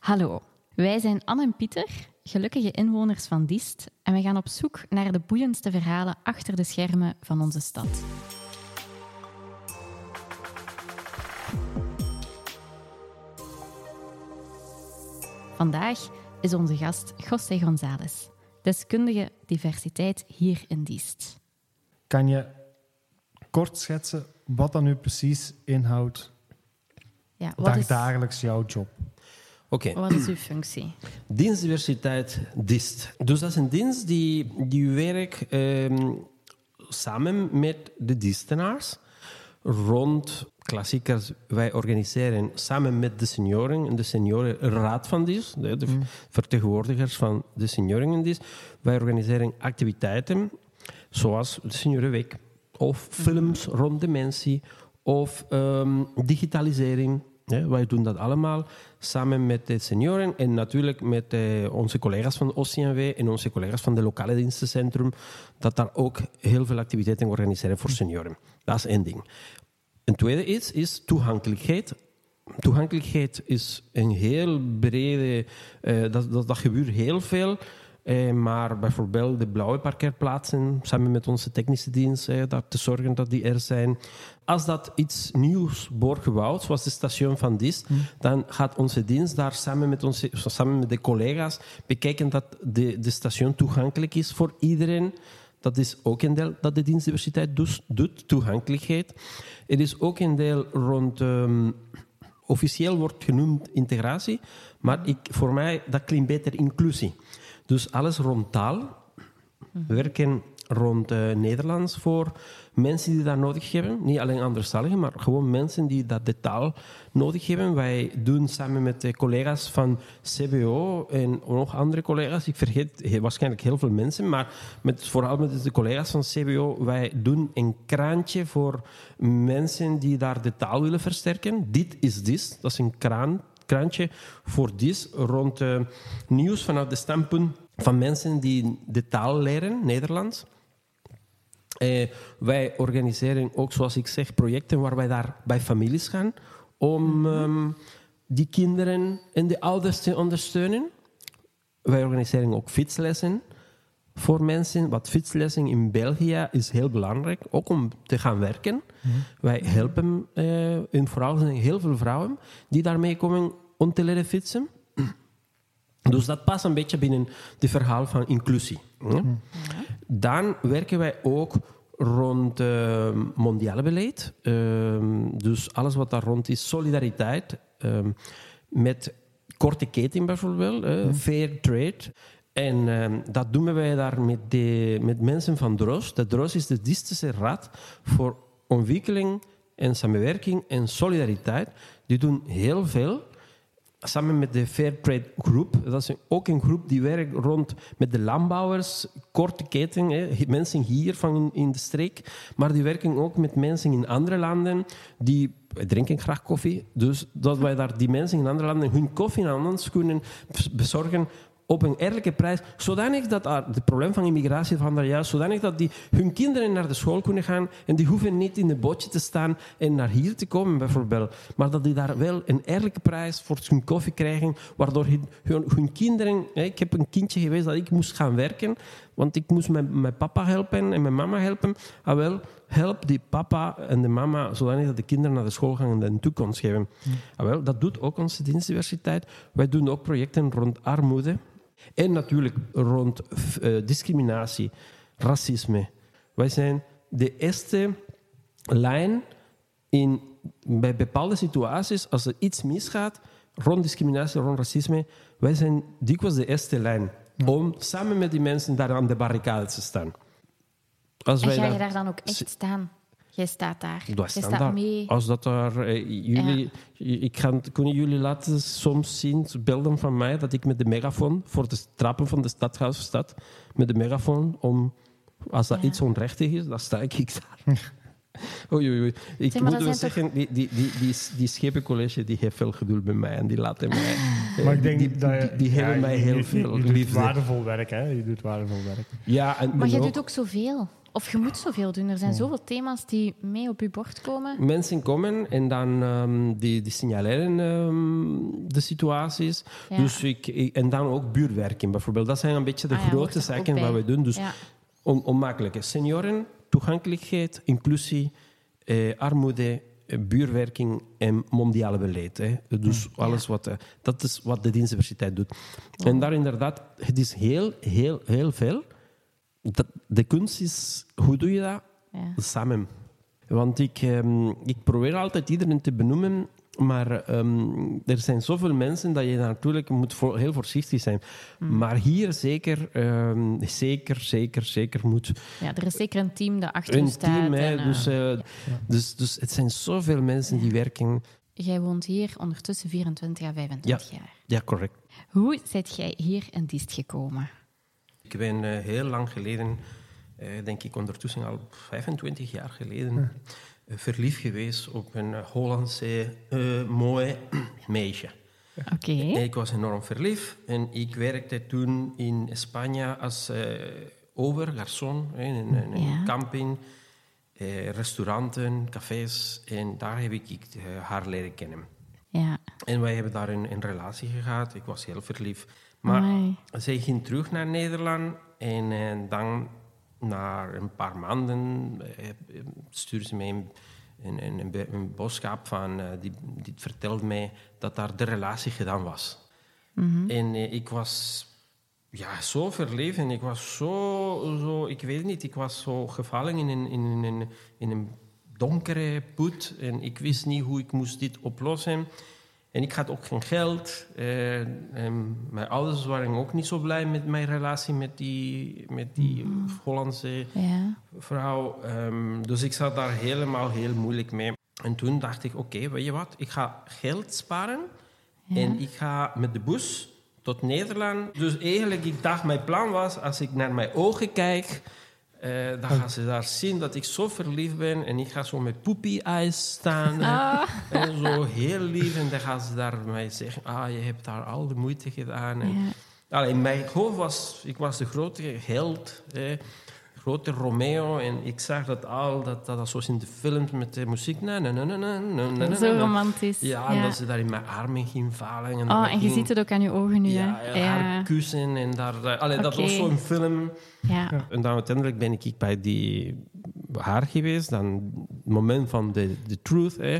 Hallo, wij zijn Anne en Pieter, gelukkige inwoners van Diest, en we gaan op zoek naar de boeiendste verhalen achter de schermen van onze stad. Vandaag is onze gast José González, deskundige diversiteit hier in Diest. Kan je kort schetsen wat dan nu precies inhoudt Ja, wat, is, dagelijks jouw job? Oké, wat is uw functie? dienstdiversiteit DIST. Dus dat is een dienst die, die werkt ehm, samen met de dienstenaars rond klassiekers. Wij organiseren samen met de senioren en de seniorenraad van DIST, de, de vertegenwoordigers van de senioren in DIST. Wij organiseren activiteiten zoals de Seniorenweek of films rond dementie of ehm, digitalisering. Ja, wij doen dat allemaal samen met de senioren en natuurlijk met eh, onze collega's van OCMW en onze collega's van de lokale dienstencentrum, dat daar ook heel veel activiteiten organiseren voor senioren. Dat is één ding. Een tweede iets is toegankelijkheid. Toegankelijkheid is een heel brede, eh, dat, dat, dat gebeurt heel veel. Eh, maar bijvoorbeeld de blauwe parkeerplaatsen, samen met onze technische dienst, eh, daar te zorgen dat die er zijn. Als dat iets nieuws wordt gebouwd, zoals het station van Dis, dan gaat onze dienst daar samen met, onze, samen met de collega's bekijken dat de, de station toegankelijk is voor iedereen. Dat is ook een deel dat de dienstdiversiteit dus, doet, toegankelijkheid. Er is ook een deel rond... ehm, officieel wordt genoemd integratie, maar ik, voor mij dat klinkt beter inclusie. Dus alles rond taal, werken rond eh, Nederlands voor mensen die dat nodig hebben. Niet alleen anderstaligen, maar gewoon mensen die dat de taal nodig hebben. Wij doen samen met de collega's van CBO en nog andere collega's, ik vergeet waarschijnlijk heel veel mensen, maar met, vooral met de collega's van CBO, wij doen een kraantje voor mensen die daar de taal willen versterken. Dit is dit, dat is een kraan krantje voor dit rond eh, nieuws vanuit de standpunt van mensen die de taal leren, Nederlands. Eh, wij organiseren ook, zoals ik zeg, projecten waar wij daar bij families gaan om ehm, die kinderen en de ouders te ondersteunen. Wij organiseren ook fietslessen voor mensen. Wat fietslessen in België is heel belangrijk, ook om te gaan werken. Wij helpen, eh, en vooral zijn heel veel vrouwen die daarmee komen om te leren fietsen. Dus dat past een beetje binnen het verhaal van inclusie. hè. Dan werken wij ook rond eh, mondiale beleid. Ehm, dus alles wat daar rond is, solidariteit. ehm, met korte keten bijvoorbeeld, eh, fair trade. En ehm, dat doen wij daar met, de, met mensen van DROS. De DROS is de Distische Raad voor Ontwikkeling en Samenwerking en Solidariteit. Die doen heel veel samen met de Fair Trade Group. Dat is ook een groep die werkt rond met de landbouwers, korte keten, hè, mensen hier van in, de streek, maar die werken ook met mensen in andere landen die drinken graag koffie. Dus dat wij daar die mensen in andere landen hun koffie aan ons kunnen bezorgen op een eerlijke prijs, zodanig dat ah, het probleem van immigratie van daar juist, zodanig dat die hun kinderen naar de school kunnen gaan en die hoeven niet in een bootje te staan en naar hier te komen bijvoorbeeld, maar dat die daar wel een eerlijke prijs voor hun koffie krijgen, waardoor hun, hun, hun kinderen, hè, ik heb een kindje geweest dat ik moest gaan werken, want ik moest mijn, mijn papa helpen en mijn mama helpen, ah wel, help die papa en de mama, zodanig dat de kinderen naar de school gaan en een toekomst geven. Ah, wel, dat doet ook onze dienstdiversiteit. Wij doen ook projecten rond armoede. En natuurlijk rond eh, discriminatie, racisme. Wij zijn de eerste lijn in, bij bepaalde situaties, als er iets misgaat rond discriminatie, rond racisme, wij zijn dikwijls de eerste lijn om samen met die mensen daar aan de barricade te staan. Als En wij ga je daar- daar dan ook echt staan? Jij staat daar. dat Jij staat staat daar. mee. Als dat daar, eh, jullie, ik ga, kunnen jullie laten soms zien beelden van mij dat ik met de megafoon voor de trappen van de stadhuis sta, met de megafoon om als dat Ja. iets onrechtig is, dan sta ik daar. Oei, oei, oei. Ik Zeg, maar moet wel zeggen, die, die, die, die, die schepencollege die heeft veel geduld bij mij en die laten mij. Maar ik denk die, dat je- die, die hebben ja, mij je- heel je- veel je doet liefde. waardevol werk, hè? Je doet waardevol werk. Ja, en Maar ook- doet ook zoveel. Of je moet zoveel doen. Er zijn zoveel thema's die mee op je bord komen. Mensen komen en dan ehm, die, die signaleren ehm, de situaties. Ja. Dus ik, ik- en dan ook buurwerking bijvoorbeeld. Dat zijn een beetje de Ah ja, grote zaken wat we doen. Dus Ja. on, onmakkelijke senioren, toegankelijkheid, inclusie, eh, armoede, eh, buurwerking en mondiale beleid. Hè. Dus alles wat... eh, dat is wat de dienstdiversiteit doet. En daar inderdaad, het is heel, heel, heel veel. Dat, de kunst is, hoe doe je dat? Ja. Samen. Want ik, ehm, ik probeer altijd iedereen te benoemen, maar ehm, er zijn zoveel mensen dat je natuurlijk moet voor, heel voorzichtig zijn. Maar hier zeker, ehm, zeker, zeker, zeker moet ja, er is zeker een team dat achter je een staat. team. Hè, en, eh, dus, eh, dus, dus het zijn zoveel mensen die werken. Jij woont hier ondertussen 24 à 25 jaar. Ja, correct. Hoe zijt jij hier in Diest gekomen? Ik ben eh, heel lang geleden, eh, denk ik ondertussen al 25 jaar geleden, eh, verliefd geweest op een Hollandse eh, mooi meisje. Oké. Ik was enorm verliefd en ik werkte toen in Spanje als eh over, garçon, hè, in een, een Ja. camping, eh, restauranten, cafés. En daar heb ik haar leren kennen. Ja. En wij hebben daar een, een relatie gehad. Ik was heel verliefd. Maar Amai. zij ging terug naar Nederland. En eh, dan, na een paar maanden, eh, stuurde ze mij een, een, boodschap van... eh, die, die vertelde mij dat daar de relatie gedaan was. En eh, ik was ja, zo verliefd en ik was zo, zo... Ik weet niet, ik was zo gevallen in een, in, in, in een donkere put. En ik wist niet hoe ik moest dit oplossen. En ik had ook geen geld. eh, en mijn ouders waren ook niet zo blij met mijn relatie met die, met die Hollandse Ja. vrouw. Ehm, dus ik zat daar helemaal heel moeilijk mee. En toen dacht ik, oké, weet je wat? Ik ga geld sparen. En ik ga met de bus tot Nederland. Dus eigenlijk, ik dacht, mijn plan was... als ik naar mijn ogen kijk... eh, dan gaan ze daar zien dat ik zo verliefd ben. En ik ga zo met poepie eyes staan. Ah. En zo heel lief. En dan gaan ze daar mij zeggen... Ah, je hebt daar al de moeite gedaan. En, Ja. Allee, in mijn hoofd was... Ik was de grote held. Hè, grote Romeo. En ik zag dat al... Dat, dat, dat zoals in de films met de muziek... Na, na, na, na, na, na, na, na, Zo romantisch. Ja, en dat ze daar in mijn armen ging vallen. En Oh, en je ziet het ook aan je ogen nu, ja, hè? ja, haar kussen. En daar, daar- allee, Dat was zo'n film. Ja. En dan uiteindelijk ben ik bij die haar geweest. Dan het moment van de, de truth. Hè.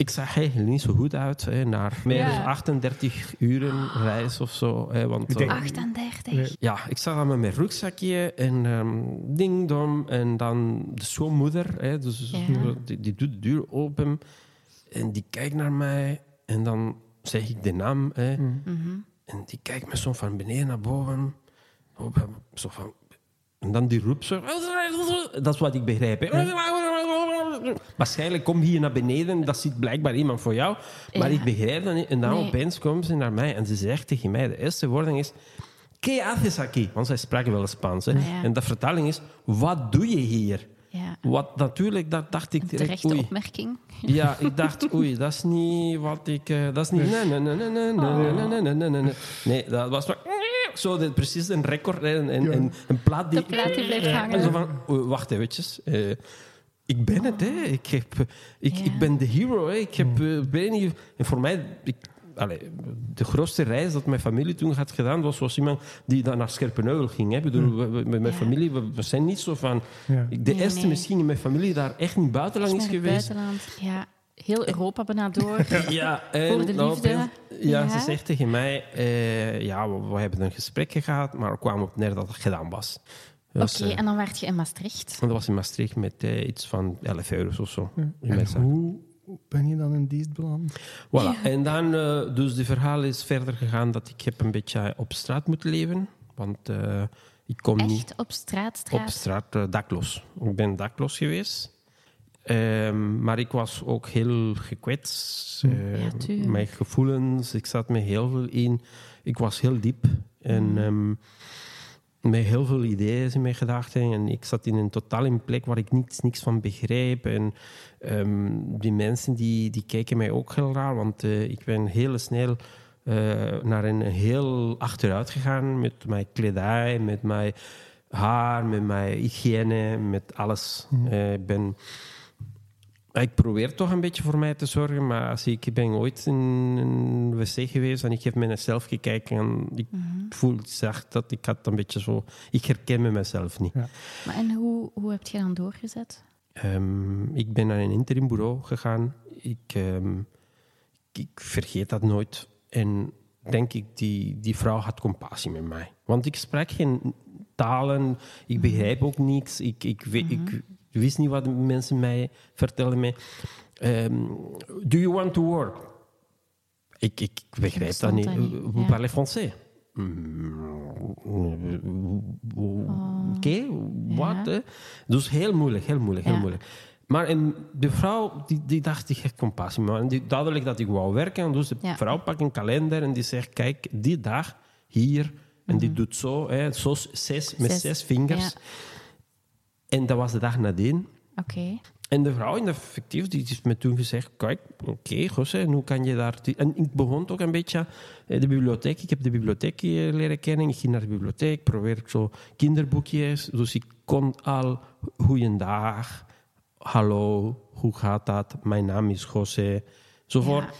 Ik zag eigenlijk niet zo goed uit. Hè, naar meer Ja. dan 38 uren reis of zo. Hè, want, Ik denk- eh, 38. Nee. ja, ik zat dan met mijn rugzakje en ehm ding dong. En dan de schoonmoeder, hè, dus Ja. die, die doet de deur open. En die kijkt naar mij. En dan zeg ik de naam. Hè, En die kijkt me zo van beneden naar boven. Zo van, en dan die roept zo. Dat is wat ik begrijp. Hè. Waarschijnlijk komt hier naar beneden, dat ziet blijkbaar iemand voor jou. Maar Ja. ik begrijp dat niet. En dan Nee. opeens komt ze naar mij en ze zegt tegen mij: de eerste woording is. ¿Qué haces aquí? Want zij spraken wel Spaans. Hè? Ah, ja. En de vertaling is: wat doe je hier? Ja. Wat natuurlijk, dat dacht ik direct. Terechte opmerking. Ja, ik dacht, oei, dat is niet wat ik... eh, dat is niet... Nee, nee, nee, nee, nee, nee, nee, nee, nee, nee, nee, nee. Nee, dat was maar... Zo, dit, precies een record, hè, een, een, een, een plaat die... De plaat die blijft En hangen. zo van, wacht eventjes. eh, ik ben het, hè. Ik, heb, ik, Ja. ik ben de hero, hè. Ik heb... eh, en voor mij... Ik, allee, de grootste reis dat mijn familie toen had gedaan, was zoals iemand die dan naar Scherpenheuvel ging. Hè. Bedoel, we- we- met mijn familie, we, we zijn niet zo van... Ja. De eerste nee. misschien in mijn familie daar echt niet buitenlang is geweest. buitenland. Ja. Heel Europa bijna door. Ja, en Voor de nou, liefde. ja, Ja. ze zegt tegen mij... eh, ja, we, we hebben een gesprek gehad, maar er kwam op neer dat het gedaan was. Dus, Oké, eh, en dan werd je in Maastricht. en dat was in Maastricht met eh, iets van 11 euro's of zo. in mijn En hoe ben je dan in dienst beland? Voilà. En dan, eh, dus de verhaal is verder gegaan dat ik heb een beetje op straat moeten leven. Want eh, ik kom niet Echt op straat, op straat. straat eh, dakloos. Ik ben dakloos geweest. Ehm, maar ik was ook heel gekwetst. Eh, Ja, tuurlijk. mijn gevoelens, ik zat me heel veel in. Ik was heel diep. En Mm. Met heel veel ideeën in mijn gedachten. En ik zat in een totaal in plek waar ik niets, niks van begreep. En ehm, die mensen die, die kijken mij ook heel raar. Want eh, ik ben heel snel eh, naar een heel achteruit gegaan met mijn kledij, met mijn haar, met mijn hygiëne, met alles. Eh, ik ben... Ik probeer toch een beetje voor mij te zorgen, maar als ik ben ooit in een wc geweest en ik heb naar mezelf gekeken en ik voel, zag dat ik had een beetje zo... Ik herken me mezelf niet. Ja. Maar en hoe, hoe heb je dan doorgezet? Ehm, ik ben naar een interim bureau gegaan. Ik, ehm, ik vergeet dat nooit. En denk ik, die, die vrouw had compassie met mij. Want ik spreek geen talen, ik begrijp ook niets. Ik, ik, ik wist niet wat de mensen mij vertellen. Mij. Ehm, do you want to work? Ik, ik begrijp dat niet. Vous parlez français? Mm, Oké, wat? Dus heel moeilijk, heel moeilijk, heel moeilijk. Maar en de vrouw, die, die dacht, ik heb compassie. Maar die, duidelijk dat ik wou werken. Dus de Ja. vrouw pakt een kalender en die zegt, kijk, die dag hier. En die doet zo, hè, zo zes, met Zes, zes vingers. ja. En dat was de dag nadien. Oké. En de vrouw in de effectief, die heeft me toen gezegd, kijk, oké, José, en hoe kan je daar... En ik begon ook een beetje eh, de bibliotheek. Ik heb de bibliotheek eh, leren kennen. Ik ging naar de bibliotheek, probeerde zo kinderboekjes. Dus ik kon al, goeiedag, hallo, hoe gaat dat? Mijn naam is José, zo voor. Ja.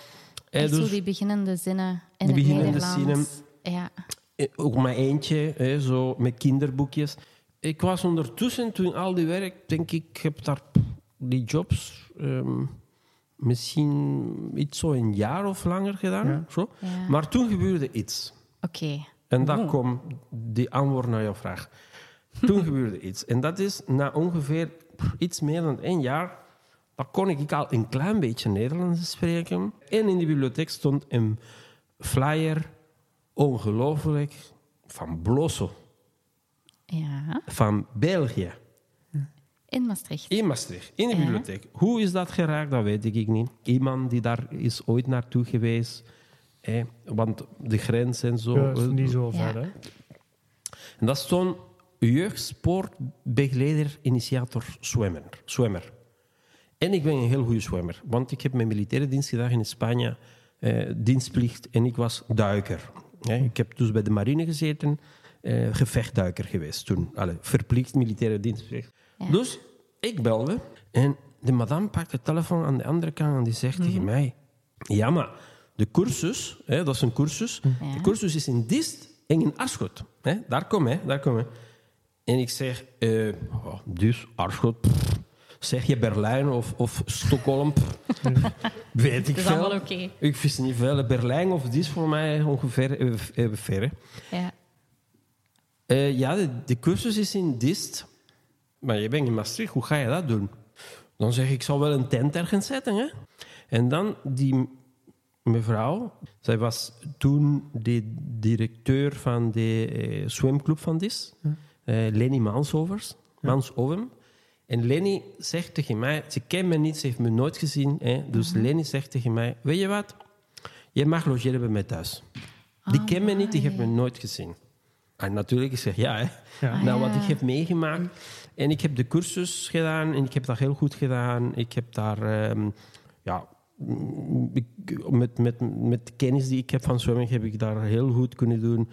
Eh, dus- zo die beginnende zinnen in Die beginnende Nederlands. Ja. Eh, Ook mijn eentje, hè, zo met kinderboekjes. Ik was ondertussen, toen al die werk, denk ik, ik heb daar die jobs ehm, misschien iets zo een jaar of langer gedaan. Ja. Zo. Ja. Maar toen gebeurde iets. Oké. En daar komt die antwoord naar jouw vraag. Toen gebeurde iets. En dat is na ongeveer iets meer dan één jaar. Dan kon ik al een klein beetje Nederlands spreken. En in de bibliotheek stond een flyer, ongelooflijk, van Blosso, Ja. van België. In Maastricht. In Maastricht, in de Ja. bibliotheek. Hoe is dat geraakt, dat weet ik niet. Iemand die daar is ooit naartoe geweest. Hè, want de grens en zo. Ja, is niet zo Ja. ver, hè? En dat stond jeugdsportbegeleider, initiator, zwemmer. zwemmer. En ik ben een heel goede zwemmer, want ik heb mijn militaire dienst gedaan in Spanje, eh, dienstplicht, en ik was duiker. Hè, ik heb dus bij de marine gezeten, eh, gevechtduiker geweest toen. Allee, verplicht militaire dienstplicht. Ja. Dus ik belde en de madame pakt de telefoon aan de andere kant en die zegt tegen mij... Ja, maar de cursus, hè, dat is een cursus, Ja. de cursus is in Dist en in Aarschot. Hè? Daar kom hè, daar kom hè. En ik zeg, eh oh, dus Aarschot, pff, zeg je Berlijn of, of Stockholm, pff, weet ik veel. Ik wist niet veel. Berlijn of Dist voor mij ongeveer even, even ver. hè. Ja. Eh, ja, de, de cursus is in Dist. Maar je bent in Maastricht, hoe ga je dat doen? Dan zeg ik, ik zal wel een tent ergens zetten. Hè? En dan die mevrouw, zij was toen de directeur van de eh, zwemclub van Dist. eh Lenny Mansovers. Mansoven. En Lenny zegt tegen mij, ze kent me niet, ze heeft me nooit gezien. Hè? Dus Lenny zegt tegen mij, weet je wat? Je mag logeren bij mij thuis. Die kent me niet, die heeft me nooit gezien. En natuurlijk, ik zeg ja, hè. Ja. Nou, wat ja. ik heb meegemaakt. En ik heb de cursus gedaan en ik heb dat heel goed gedaan. Ik heb daar, ehm, ja, ik- met, met, met de kennis die ik heb van zwemmen, heb ik daar heel goed kunnen doen.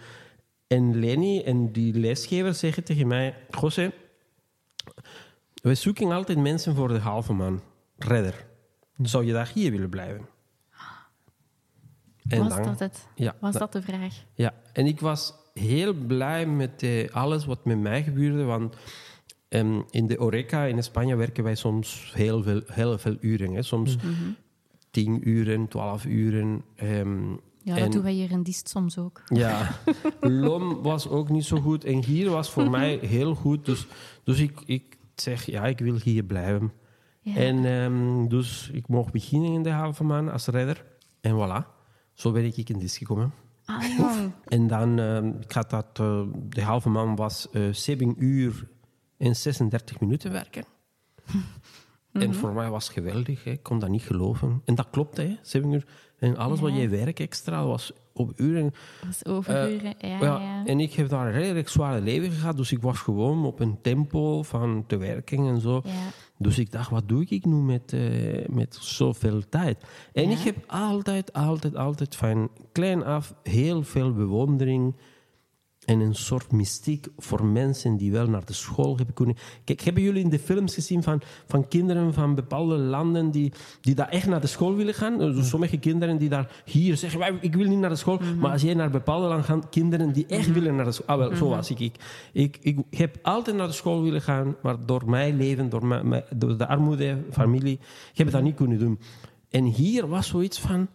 En Lenny en die lesgever zeggen tegen mij, José, we zoeken altijd mensen voor de halve man, redder. Zou je daar hier willen blijven? En Was dan- dat het? Ja, Was dat- dat de vraag? ja, en ik was heel blij met eh, alles wat met mij gebeurde. Want ehm, in de Oreca in Spanje werken wij soms heel veel, heel veel uren. Hè? Soms tien uren, twaalf uren. ehm, Ja, en- dat doen wij hier in Diest soms ook. ja, Lom was ook niet zo goed. En hier was voor mij heel goed. Dus, dus ik, ik zeg, ja, ik wil hier blijven. Ja. En ehm, dus ik mocht beginnen in de halve man als redder. En voilà, zo ben ik in dit gekomen. Ah. En dan, eh, ik had dat, eh, de halve man was eh 7 uur en 36 minuten werken. En voor mij was het geweldig, hè. ik kon dat niet geloven. En dat klopt, hè, 7 uur. En alles wat Ja. je werk extra was op uren. Is overuren. ja, Ja, ja. En ik heb daar een redelijk zware leven gehad, dus ik was gewoon op een tempo van te werken en zo. Ja. Dus ik dacht, wat doe ik nu met, eh, met zoveel tijd? En Ja. ik heb altijd, altijd, altijd van klein af heel veel bewondering en een soort mystiek voor mensen die wel naar de school hebben kunnen. Kijk, hebben jullie in de films gezien van, van kinderen van bepaalde landen die, die daar echt naar de school willen gaan? Dus sommige kinderen die daar hier zeggen, "Wij, ik wil niet naar de school. Maar als jij naar bepaalde landen gaat, kinderen die echt willen naar de school. Ah, wel, zo was ik. ik. Ik, ik. heb altijd naar de school willen gaan, maar door mijn leven, door, mijn, door de armoede, familie, ik heb dat niet kunnen doen. En hier was zoiets van,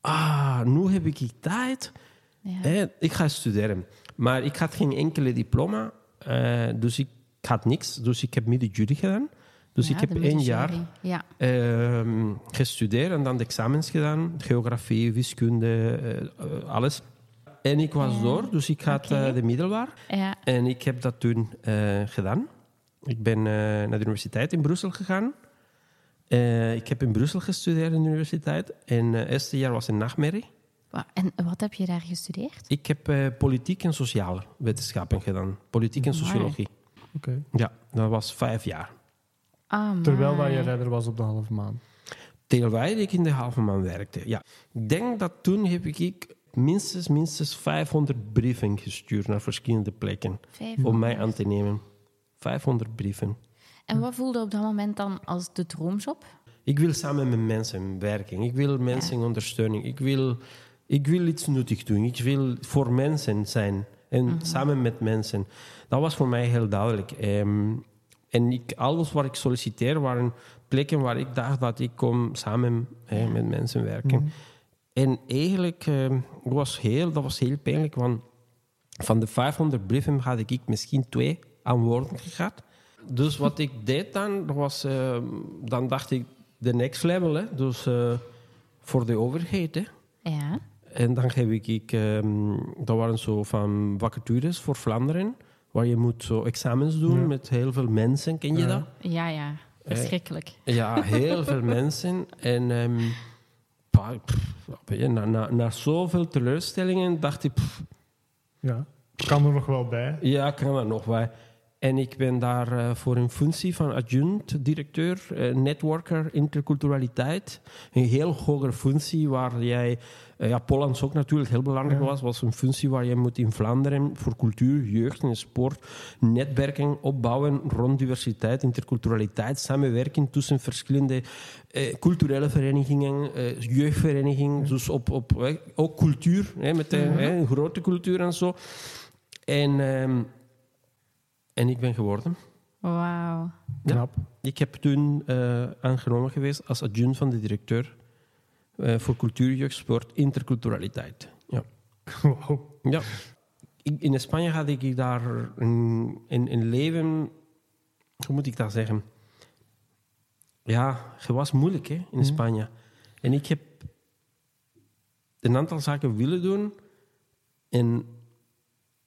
ah, nu heb ik tijd. Ja. Hè, ik ga studeren. Maar ik had geen enkele diploma. eh, dus ik had niks. Dus ik heb midden-jury gedaan. Dus Ja, ik heb één jaar. Ja. ehm, gestudeerd en dan de examens gedaan. Geografie, wiskunde, eh, alles. En ik was Ja. door, dus ik had eh, de middelbaar. En ik heb dat toen gedaan. Ik ben naar de universiteit in Brussel gegaan. Ik heb in Brussel gestudeerd in de universiteit. En het eerste jaar was een nachtmerrie. En wat heb je daar gestudeerd? Ik heb eh, politiek en sociale wetenschappen gedaan. Politiek en sociologie. Oké. Ja, dat was vijf jaar. Ah, Terwijl dat je redder was op de halve maan. Terwijl ik in de halve man werkte. Ja. Ik denk dat toen heb ik minstens, minstens 500 brieven gestuurd naar verschillende plekken. Om mij aan te nemen. 500 brieven. En wat voelde op dat moment dan als de droomjob? Ik wil samen met mensen werken. Ik wil mensen ondersteunen. Ik wil, ik wil iets nuttig doen. Ik wil voor mensen zijn. En samen met mensen. Dat was voor mij heel duidelijk. Ehm, en ik, alles wat ik solliciteer waren plekken waar ik dacht dat ik kon samen hè, met mensen werken. En eigenlijk ehm, was heel, dat was heel pijnlijk, want van de 500 brieven had ik misschien twee antwoorden gehad. Dus wat ik deed dan, was, eh, dan dacht ik, de next level, hè? dus eh, voor de overheid. Hè? Ja. En dan heb ik, ik ehm, dat waren zo van vacatures voor Vlaanderen, waar je moet zo examens doen Ja. met heel veel mensen, ken je Ja. dat? Ja, ja. Verschrikkelijk. Ja, heel veel mensen. En ehm, pa- pff, na, na, na zoveel teleurstellingen dacht ik, pff, Ja. Kan er nog wel bij. ja, kan er nog bij. En ik ben daar eh, voor een functie van adjunct-directeur, eh, networker, interculturaliteit. Een heel hoge functie waar jij... eh, ja, Pollands ook natuurlijk heel belangrijk Ja. was. was een functie waar je moet in Vlaanderen voor cultuur, jeugd en sport netwerken opbouwen rond diversiteit, interculturaliteit, samenwerking tussen verschillende eh, culturele verenigingen, eh, jeugdverenigingen, dus op, op eh, ook cultuur, hè, met de, grote cultuur en zo. En, ehm, en ik ben geworden. Wauw. Knap. Ik heb toen eh, aangenomen geweest als adjunct van de directeur voor cultuur, jeugd, sport, interculturaliteit. Ja. Wauw. ja. Ik- in Spanje had ik daar een, een, een leven, hoe moet ik dat zeggen? Ja, het was moeilijk hè, in Spanje. En ik heb een aantal zaken willen doen en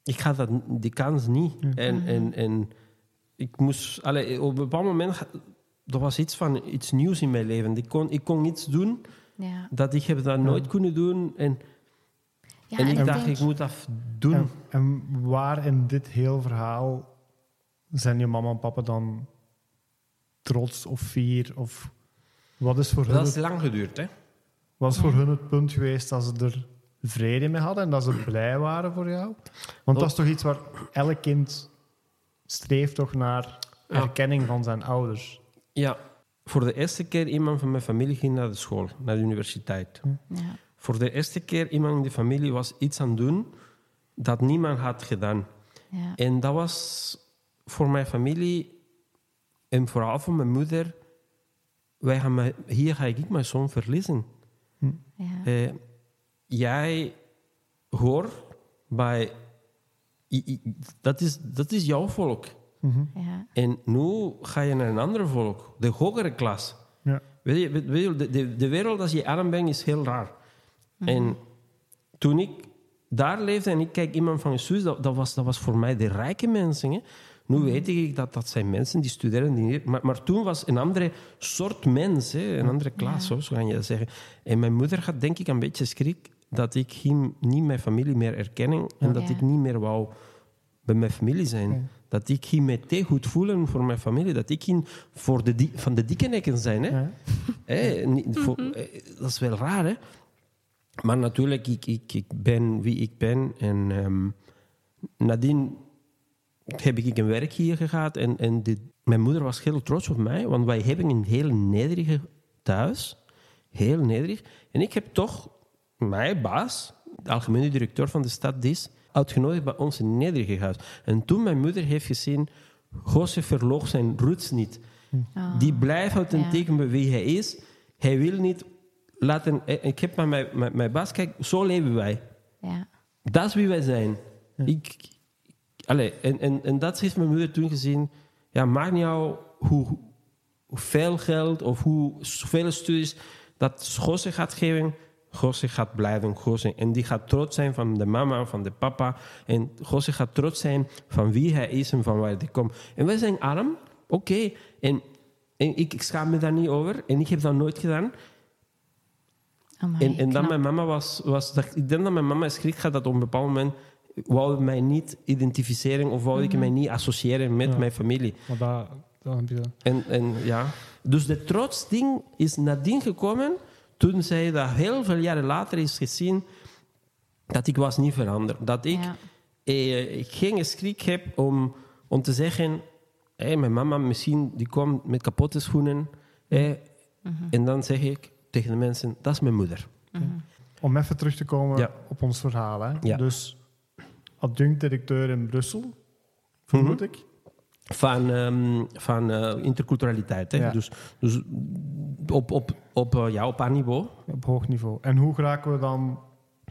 ik had dat, die kans niet. En, en, en ik moest, allee, op een bepaald moment, er was iets van iets nieuws in mijn leven. Ik kon, ik kon iets doen Ja. dat ik heb dat nooit kunnen doen. En, ja en ik en dacht, denk- ik moet dat doen. En, en waar in dit heel verhaal zijn je mama en papa dan trots of fier? Of wat is voor, hun, dat is het, lang geduurd, hè? wat is voor hun het punt geweest dat ze er vrede mee hadden en dat ze blij waren voor jou? Want dat is toch iets waar elk kind streeft toch naar Ja. erkenning van zijn ouders. Ja, voor de eerste keer iemand van mijn familie ging naar de school, naar de universiteit. Ja. Voor de eerste keer iemand in de familie was iets aan het doen dat niemand had gedaan. Ja. En dat was voor mijn familie en vooral voor mijn moeder. Wij gaan hier ga ik mijn zoon verliezen. Ja. Eh, jij hoort bij. i- i- Dat is, dat is jouw volk. Ja. En nu ga je naar een ander volk, de hogere klas. Ja. Weet je, weet je, de, de, de wereld als je arm bent is heel raar. En toen ik daar leefde en ik kijk iemand van je zus, dat, dat, was, dat was voor mij de rijke mensen. Hè. Nu weet ik dat dat zijn mensen die studeren. Die, maar, maar toen was een andere soort mens, hè, een andere klas, zo kan je dat zeggen. En mijn moeder had denk ik een beetje schrik dat ik hem niet mijn familie meer erkennen en dat Ja. ik niet meer wou bij mijn familie zijn. Dat ik hem me te goed voelen voor mijn familie. Dat ik hem voor de van de dikke nekken zijn. Hè? Ja. Hé, niet voor- eh, dat is wel raar, hè? Maar natuurlijk, ik, ik, ik ben wie ik ben. En ehm, Nadien heb ik een werk hier gehad en, en mijn moeder was heel trots op mij, want wij hebben een heel nederige thuis. Heel nederig. En ik heb toch mijn baas, de algemene directeur van de stad DIS, uitgenodigd bij ons in nederige huis. En toen mijn moeder heeft gezien, José verloog zijn roots niet. Oh. Die blijft authentiek bij wie hij is. Hij wil niet laten... Ik heb met mijn, mijn, mijn baas, kijk, zo leven wij. Ja. Dat is wie wij zijn. Ik, allee, en, en, en dat heeft mijn moeder toen gezien. Ja, maakt niet uit hoe, hoeveel geld of hoeveel studies dat José gaat geven. José gaat blijven José. En die gaat trots zijn van de mama, van de papa. En José gaat trots zijn van wie hij is en van waar hij komt. En wij zijn arm, oké. En, en ik, ik schaam me daar niet over. En ik heb dat nooit gedaan. Amai, En, en dan mijn mama was... was dat, ik denk dat mijn mama schrik had dat op een bepaald moment... wou ik mij niet identificeren of wou ik mij niet associëren met Ja. mijn familie. Maar dat, dat heb je... En, en ja. Dus de trotsding is nadien gekomen toen zij dat heel veel jaren later is gezien dat ik was niet veranderd. Dat ik Ja. eh, geen schrik heb om, om te zeggen... hé, mijn mama misschien die komt met kapotte schoenen. hè. En dan zeg ik tegen de mensen, dat is mijn moeder. Om even terug te komen Ja. op ons verhaal. Hè? Ja. Dus adjunct-directeur in Brussel, vermoed ik. Van, ehm, van eh, interculturaliteit. Hè? Ja. Dus, dus op, op, op, eh, ja, op haar niveau. Op hoog niveau. En hoe geraken we dan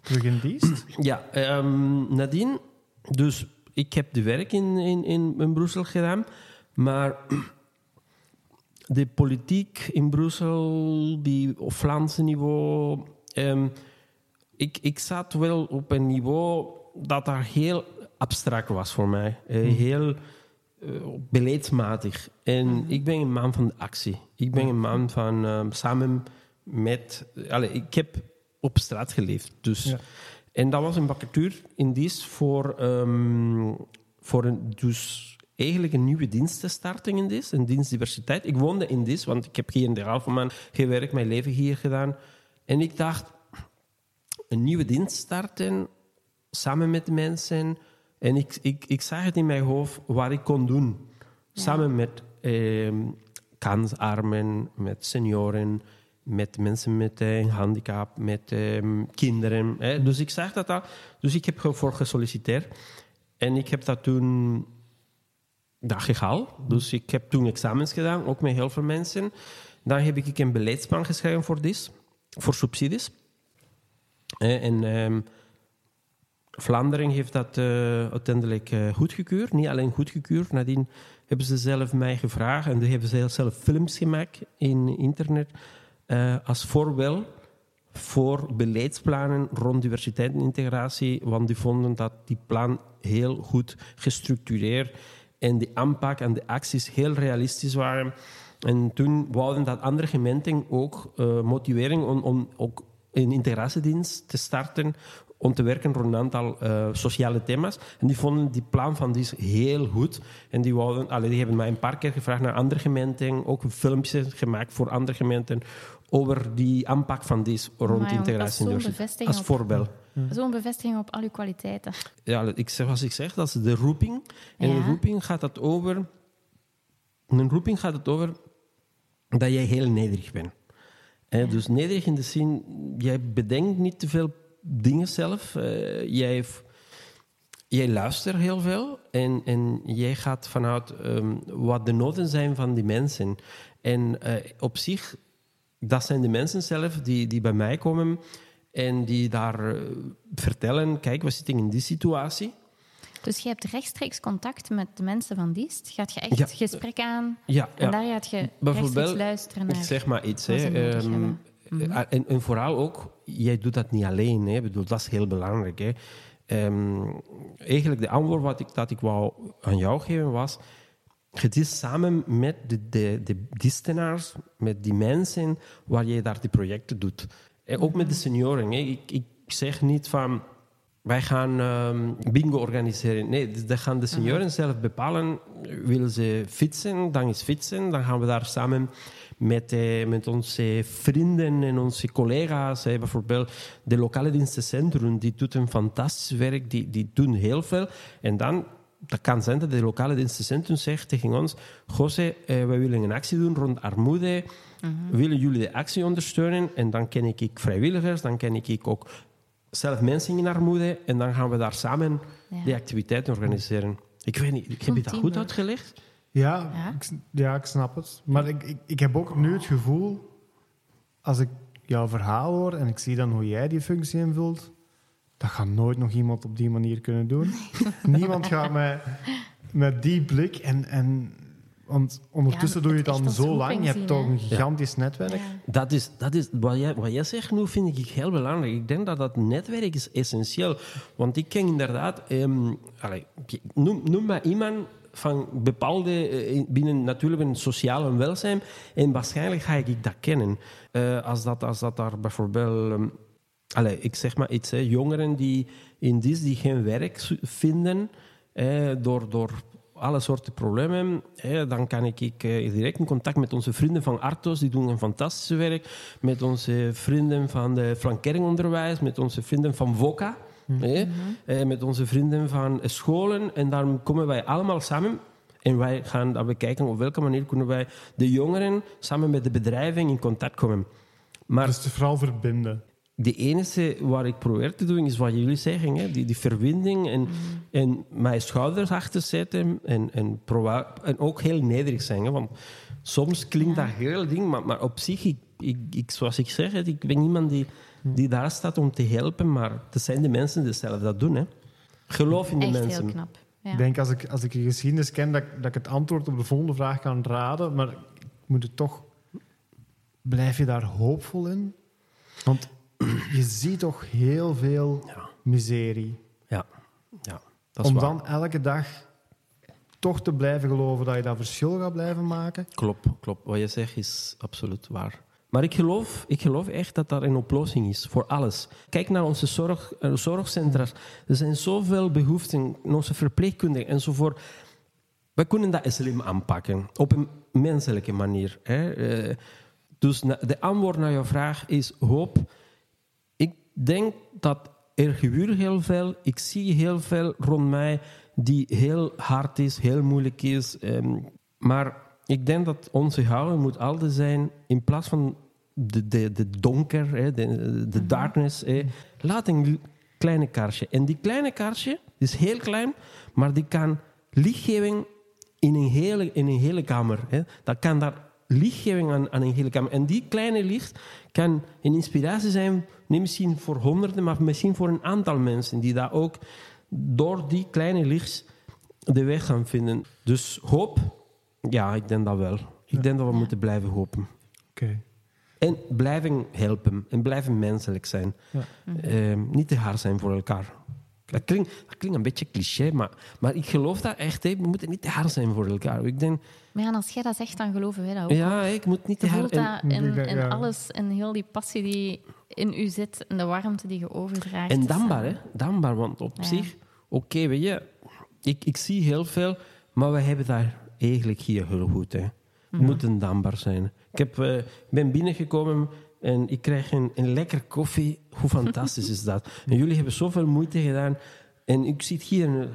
terug in dienst? Ja, ehm, nadien, dus ik heb de werk in, in, in, in Brussel gedaan, maar de politiek in Brussel, die op Vlaamse niveau, ehm, ik, ik zat wel op een niveau dat daar heel abstract was voor mij. Eh, Heel eh, beleidsmatig. En ik ben een man van de actie. Ik ben een man van ehm, samen met... Allee, ik heb op straat geleefd. Dus, Ja. En dat was een vacature in dienst voor, ehm, voor een, dus eigenlijk een nieuwe dienst te starten in dit, een dienstdiversiteit. Ik woonde in dit, want ik heb hier in de Alphenman gewerkt, mijn leven hier gedaan. En ik dacht, een nieuwe dienst starten, samen met de mensen. En ik, ik, ik zag het in mijn hoofd wat ik kon doen. Samen met ehm, kansarmen, met senioren, met mensen met eh, een handicap, met ehm, kinderen. Hè. Dus ik zag dat al. Dus ik heb ervoor gesolliciteerd. En ik heb dat toen dat gehaald. Dus ik heb toen examens gedaan, ook met heel veel mensen. Dan heb ik een beleidsplan geschreven voor dit, voor subsidies. Eh, En ehm, Vlaanderen heeft dat eh, uiteindelijk eh, goedgekeurd. Niet alleen goedgekeurd, nadien hebben ze zelf mij gevraagd en die hebben ze zelf films gemaakt in internet eh, als voorbeeld voor beleidsplannen rond diversiteit en integratie, want die vonden dat die plan heel goed gestructureerd en de aanpak en de acties heel realistisch waren. En toen wouden dat andere gemeenten ook eh, motivering om, om ook een integratiedienst te starten om te werken rond een aantal eh, sociale thema's. En die vonden die plan van die heel goed. En die, wouden, allee, die hebben mij een paar keer gevraagd naar andere gemeenten, ook een filmpje gemaakt voor andere gemeenten over die aanpak van die rond dat is integratie zo'n Als voorbeeld. Zo'n bevestiging op al uw kwaliteiten. Ja, ik zeg, zoals ik zeg, dat is de roeping. En Ja. de roeping gaat het over... Een roeping gaat het over dat jij heel nederig bent. Dus nederig in de zin, jij bedenkt niet te veel dingen zelf. Eh, jij, jij luistert heel veel en, en jij gaat vanuit ehm, wat de noden zijn van die mensen. En eh, op zich, dat zijn de mensen zelf die, die bij mij komen en die daar eh, vertellen, kijk, we zitten in die situatie. Dus je hebt rechtstreeks contact met de mensen van dienst. Gaat je echt Ja. gesprek aan Ja, en ja. daar gaat je Bijvoorbeeld, luisteren Ik naar... zeg maar iets. Hè. Hebben. eh, en, en vooral ook, jij doet dat niet alleen. Hè. Bedoel, dat is heel belangrijk. Hè. Ehm, eigenlijk de antwoord wat ik, dat ik wou aan jou geven was... Het is samen met de, de, de distenaars, met die mensen waar je daar die projecten doet. En ook met de senioren. Hè. Ik, ik zeg niet van... wij gaan ehm, bingo organiseren. Nee, dat gaan de senioren zelf bepalen. Willen ze fietsen, dan is fietsen. Dan gaan we daar samen met, eh, met onze vrienden en onze collega's. Bijvoorbeeld de lokale dienstencentrum, die doet een fantastisch werk. Die, die doen heel veel. En dan dat kan zijn dat de lokale dienstencentrum zegt tegen ons: José, eh, wij willen een actie doen rond armoede. Willen jullie de actie ondersteunen? En dan ken ik, ik vrijwilligers, dan ken ik, ik ook zelf mensen in armoede. En dan gaan we daar samen Ja. die activiteiten organiseren. Ik weet niet, ik heb je dat goed uitgelegd? Ja, Ja? Ik, s- ja, ik snap het. Maar ik, ik, ik heb ook nu het gevoel, als ik jouw verhaal hoor en ik zie dan hoe jij die functie invult, dat gaat nooit nog iemand op die manier kunnen doen. Niemand gaat met, met die blik en, en want ondertussen Ja, doe je het dan zo lang. Je hebt zien, toch een gigantisch netwerk. Ja. Dat is, dat is wat, jij, wat jij zegt nu, vind ik heel belangrijk. Ik denk dat dat netwerk is essentieel. Want ik ken inderdaad... ehm, allee, ik- noem, noem maar iemand van bepaalde... eh, binnen natuurlijk een sociaal en welzijn. En waarschijnlijk ga ik dat kennen. Eh, als, dat, als dat daar bijvoorbeeld... ehm, allee, ik zeg maar iets, hè, jongeren die in dis die geen werk vinden... eh, door... door alle soorten problemen. Dan kan ik, ik eh, direct in contact met onze vrienden van Artos, die doen een fantastisch werk. Met onze vrienden van de flankeringonderwijs, met onze vrienden van VOCA. Hè, eh, met onze vrienden van scholen. En daar komen wij allemaal samen. En wij gaan dan bekijken op welke manier kunnen wij de jongeren samen met de bedrijven in contact komen. Maar Dus het is vooral verbinden. de enige waar ik probeer te doen is wat jullie zeggen, hè? Die, die verbinding en, en mijn schouders achter zetten en, en, proba- en ook heel nederig zijn. Hè? Want soms klinkt dat heel ding, maar, maar op zich, ik, ik, ik, zoals ik zeg, hè, ik ben iemand die, die daar staat om te helpen, maar het zijn de mensen die zelf dat doen. Hè? Geloof in de Echt mensen. heel knap. Ja. Ik denk als ik, als ik je geschiedenis ken, dat, ik- dat ik het antwoord op de volgende vraag kan raden. Maar ik moet het toch... Blijf je daar hoopvol in? Want je ziet toch heel veel Ja. miserie. Ja, ja dat is Om waar. dan elke dag toch te blijven geloven dat je dat verschil gaat blijven maken. Klopt, klopt. Wat je zegt is absoluut waar. Maar ik geloof, ik geloof echt dat daar een oplossing is voor alles. Kijk naar onze zorg, eh, zorgcentra. Er zijn zoveel behoeften, onze verpleegkundigen enzovoort. We kunnen dat slim aanpakken, op een menselijke manier. Hè. Eh, Dus de antwoord naar jouw vraag is hoop. Ik denk dat er gebeurt heel veel. Ik zie heel veel rond mij die heel hard is, heel moeilijk is. ehm, maar ik denk dat onze houding moet altijd zijn, in plaats van de, de, de donker, hè, de, de darkness, hè, laat een kleine kaarsje. En die kleine kaarsje is heel klein, maar die kan lichtgeving in een hele, in een hele kamer. Hè. Dat kan daar lichtgeving aan, aan een hele kamer. En die kleine licht kan een inspiratie zijn, niet misschien voor honderden, maar misschien voor een aantal mensen die daar ook door die kleine licht de weg gaan vinden. Dus hoop, ja, ik denk dat wel. Ik denk dat we moeten blijven hopen. Oké. En blijven helpen. En blijven menselijk zijn. Ja. Ehm, niet te hard zijn voor elkaar. Dat klinkt, dat klinkt een beetje cliché, maar, maar ik geloof dat echt. Hè. We moeten niet te hard zijn voor elkaar. Ik denk, Maar ja, en als jij dat zegt, dan geloven wij dat ook. ja, ik moet niet te Je hard... voelt en- dat in, Ja, in ja. alles, in heel die passie die in u zit en de warmte die je overdraagt. En dankbaar, eh, hè? Dankbaar, want op Ja. zich, oké, weet je, ik, ik zie heel veel, maar we hebben daar eigenlijk hier heel goed. Hè. We moeten dankbaar zijn. Ik heb, eh, ben binnengekomen en ik krijg een, een lekker koffie. Hoe fantastisch is dat? Jullie hebben zoveel moeite gedaan. En ik zit hier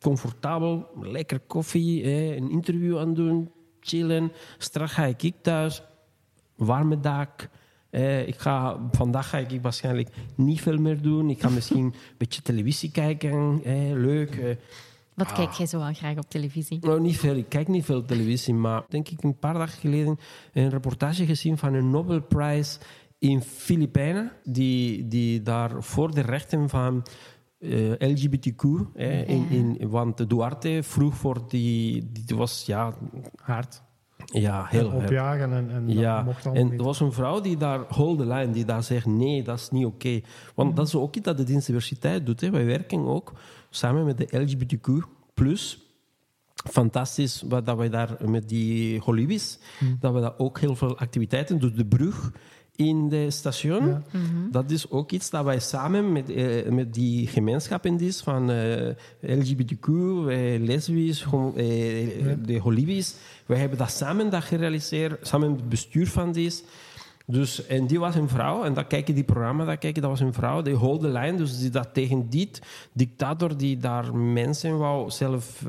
comfortabel, lekker koffie, hè, een interview aan doen, chillen. Straks ga ik thuis, warme dak. Eh, ik ga, vandaag ga ik waarschijnlijk niet veel meer doen. Ik ga misschien een beetje televisie kijken. Eh, leuk. Wat kijk jij zo wel graag op televisie? Nou, niet veel. Ik kijk niet veel televisie, maar denk ik een paar dagen geleden een reportage gezien van een Nobelprijs in Filipijnen, die, die daar voor de rechten van eh, LGBTQ, eh, in, in, want Duarte vroeg voor die, die was ja, Hard. Ja heel hard. Opjagen en, en Ja, mocht en er was een vrouw die daar hold the line, die daar zegt nee, dat is niet oké. Want dat is ook iets dat de dienstdiversiteit doet. Hè. Wij werken ook samen met de LGBTQ+. Fantastisch wat dat wij daar met die Holibis, dat we daar ook heel veel activiteiten doen. De brug in de station. Ja. Dat is ook iets dat wij samen met, eh, met die gemeenschap in is van eh, LGBTQ, eh, lesbisch, eh, de holibisch. Wij hebben dat samen dat gerealiseerd, samen met het bestuur van dit. Dus, en die was een vrouw, en dat kijken die programma, dat kijken, dat was een vrouw, die hold de lijn, dus die dat tegen die dictator die daar mensen wou zelf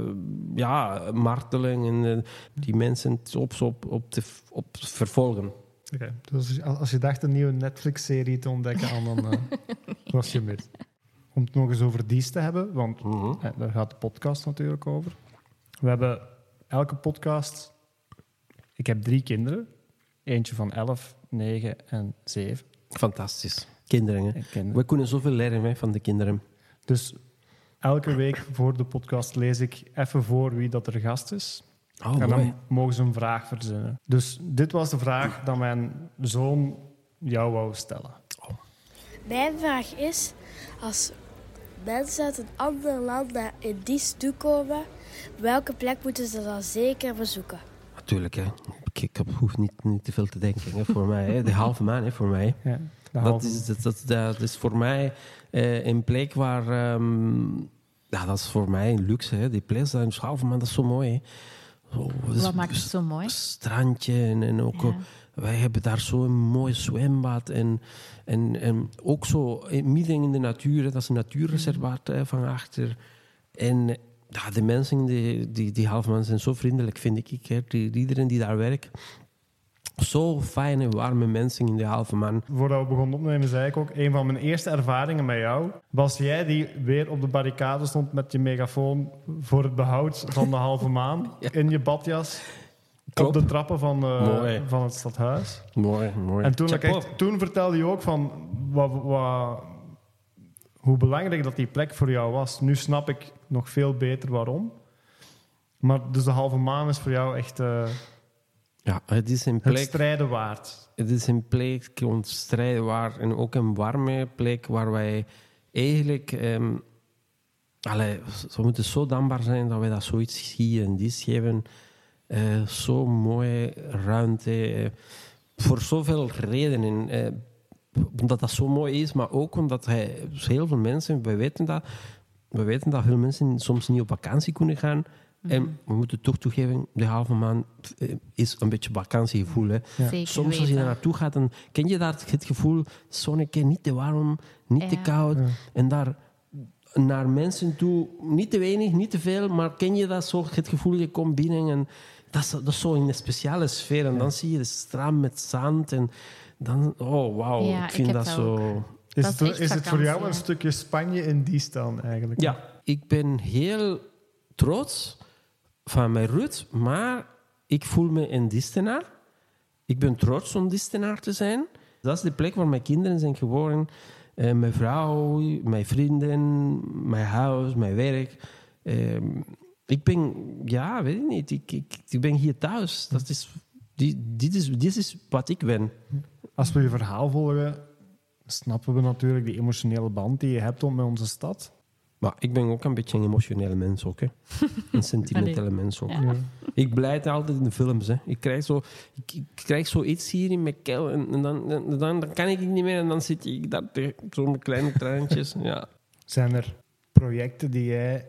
ja, martelen en die mensen op, op, op, te, op vervolgen. Oké, Dus als- je dacht een nieuwe Netflix-serie te ontdekken, Anne, dan eh, was je mis. Om het nog eens over dies te hebben, want Mhm. eh, daar gaat de podcast natuurlijk over. We hebben elke podcast... Ik heb drie kinderen. Eentje van 11, 9 en 7. Fantastisch. Kinderen, hè. kinderen. We kunnen zoveel leren hè, van de kinderen. Dus elke week voor de podcast lees ik even voor wie dat er gast is. Oh, en mooi. dan mogen ze een vraag verzinnen. Dus dit was de vraag dat mijn zoon jou wou stellen. Mijn vraag is, als mensen uit een ander land naar in toekomen, welke plek moeten ze dan zeker bezoeken? Natuurlijk, hè. Ik, ik heb- hoef niet, niet te veel te denken hè, voor mij. Hè. De halve maan hè, voor mij. Ja, Dat is, dat, dat, dat is voor mij eh, een plek waar... ehm, ja, dat is voor mij een luxe. Hè. Die plek, is halve maan, dat is zo mooi. Hè. Zo, Wat maakt het zo mooi? strandje en, en ook Ja. eh, wij hebben daar zo'n mooi zwembad en, en, en ook zo in- midden in de natuur, dat is een natuurreservaat van achter. En eh, ja, de mensen, die, die, die halfman zijn zo vriendelijk, vind ik. Hè. Die, iedereen die daar werkt, zo fijne, warme mensen in de halve man. Voordat we begonnen opnemen, zei ik ook... een van mijn eerste ervaringen met jou... was jij die weer op de barricade stond met je megafoon... voor het behoud van de halve maan. In je badjas. Klopt. Op de trappen van, eh, van het stadhuis. Mooi, mooi. En toen, echt- toen vertelde je ook van... Wat, wat, hoe belangrijk dat die plek voor jou was. Nu snap ik nog veel beter waarom. Maar dus de halve maan is voor jou echt eh, Ja, het is een het plek... strijden waard. Het is een plek om te strijden waar, en ook een warme plek waar wij eigenlijk. ehm allee, we moeten zo dankbaar zijn dat wij dat zoiets hier en die geven. Eh, zo mooie ruimte. eh, voor zoveel redenen. eh, omdat dat zo mooi is, maar ook omdat hij, heel veel mensen, wij weten dat, we weten dat veel mensen soms niet op vakantie kunnen gaan. En we moeten toch toegeven, de halve maand eh, is een beetje vakantiegevoel. Hè. Zeker Soms als je daar naartoe gaat, dan ken je daar het gevoel, zonnetje, niet te warm, niet te Ja. koud. En daar naar mensen toe, niet te weinig, niet te veel, maar ken je dat zo, het gevoel, je komt binnen en dat is, dat is zo in een speciale sfeer. En dan zie je de strand met zand en dan, oh wauw, Ja, ik vind ik dat, dat zo... Is, Dat is het, is het voor jou een stukje Spanje in die staan eigenlijk? Ja, ik ben heel trots van mijn roots, maar ik voel me een Distenaar. Ik ben trots om Distenaar te zijn. Dat is de plek waar mijn kinderen zijn geboren. Eh, mijn vrouw, mijn vrienden, mijn huis, mijn werk. Ehm, ik ben, ja, weet ik niet. Ik, ben hier thuis. Dat is, die, dit, is, dit is wat ik ben. Als we je verhaal volgen, snappen we natuurlijk die emotionele band die je hebt met onze stad. Maar ik ben ook een beetje een emotionele mens ook. Hè. Een sentimentele mens ook. Ja. Ik blijf altijd in de films. Hè. Ik, krijg zo, ik, ik krijg zoiets hier in mijn keel en, en dan, dan, dan, kan ik niet meer en dan zit ik daar tegen- zo met kleine traantjes. Ja. Zijn er projecten die jij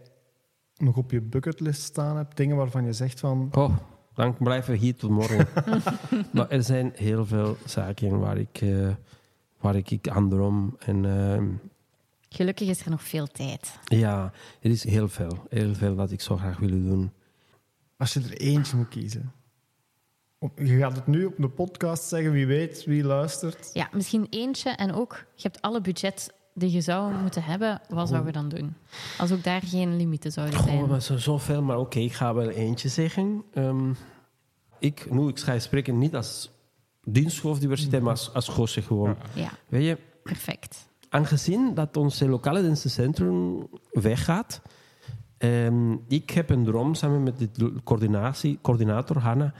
nog op je bucketlist staan hebt? Dingen waarvan je zegt van... Oh, dan blijven we hier tot morgen. maar er zijn heel veel zaken waar ik, eh, waar ik, ik aan droom. En ehm, Gelukkig is er nog veel tijd. ja, er is heel veel. Heel veel dat ik zo graag wil doen. Als je er eentje moet kiezen. Op- Je gaat het nu op de podcast zeggen, wie weet, wie luistert. Ja, misschien eentje en ook, je hebt alle budget die je zou moeten hebben. Wat zou je dan doen? Als ook daar geen limieten zouden zijn. Goh, maar zo, zoveel, maar oké, ik ga wel eentje zeggen. Ehm, ik, nu, ik ga spreken niet als diensthoofddiversiteit, maar als, als gozer gewoon. Ja, Weet je, perfect. Aangezien dat ons lokale dienstencentrum weggaat, ehm, ik heb een droom samen met de coördinatie, coördinator Hanna.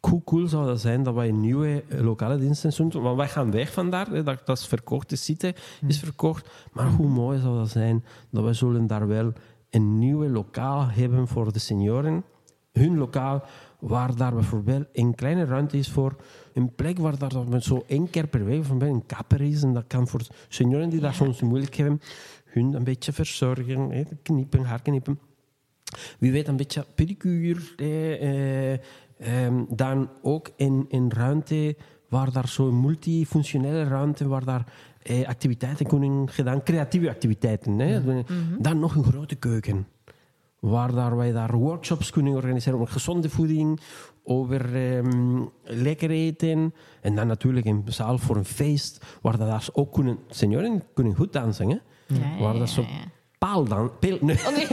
Hoe cool zou dat zijn dat wij een nieuwe eh, lokale dienstencentrum... Want wij gaan weg vandaar, hè, dat, dat is verkocht, de site is verkocht. Maar hoe mooi zou dat zijn dat wij zullen daar wel een nieuwe lokaal hebben voor de senioren. Hun lokaal, waar daar bijvoorbeeld een kleine ruimte is voor een plek waar daar zo één keer per week bijvoorbeeld een kapper is. En dat kan voor senioren die dat soms moeilijk hebben, hun een beetje verzorgen, hè, knippen, haar knippen. Wie weet een beetje pedicure. Eh, eh, dan ook in, in ruimte waar daar zo'n multifunctionele ruimte, waar daar eh, activiteiten kunnen gedaan, creatieve activiteiten. Hè. Dan nog een grote keuken. Waar daar, wij daar workshops kunnen organiseren over gezonde voeding, over ehm, lekker eten. En dan natuurlijk een zaal voor een feest, waar dat daar ook kunnen... Senioren kunnen goed dansen, hè. Ja, Waar ja, dat zo ja, ja. paaldan... Peel, nee. Oh, nee.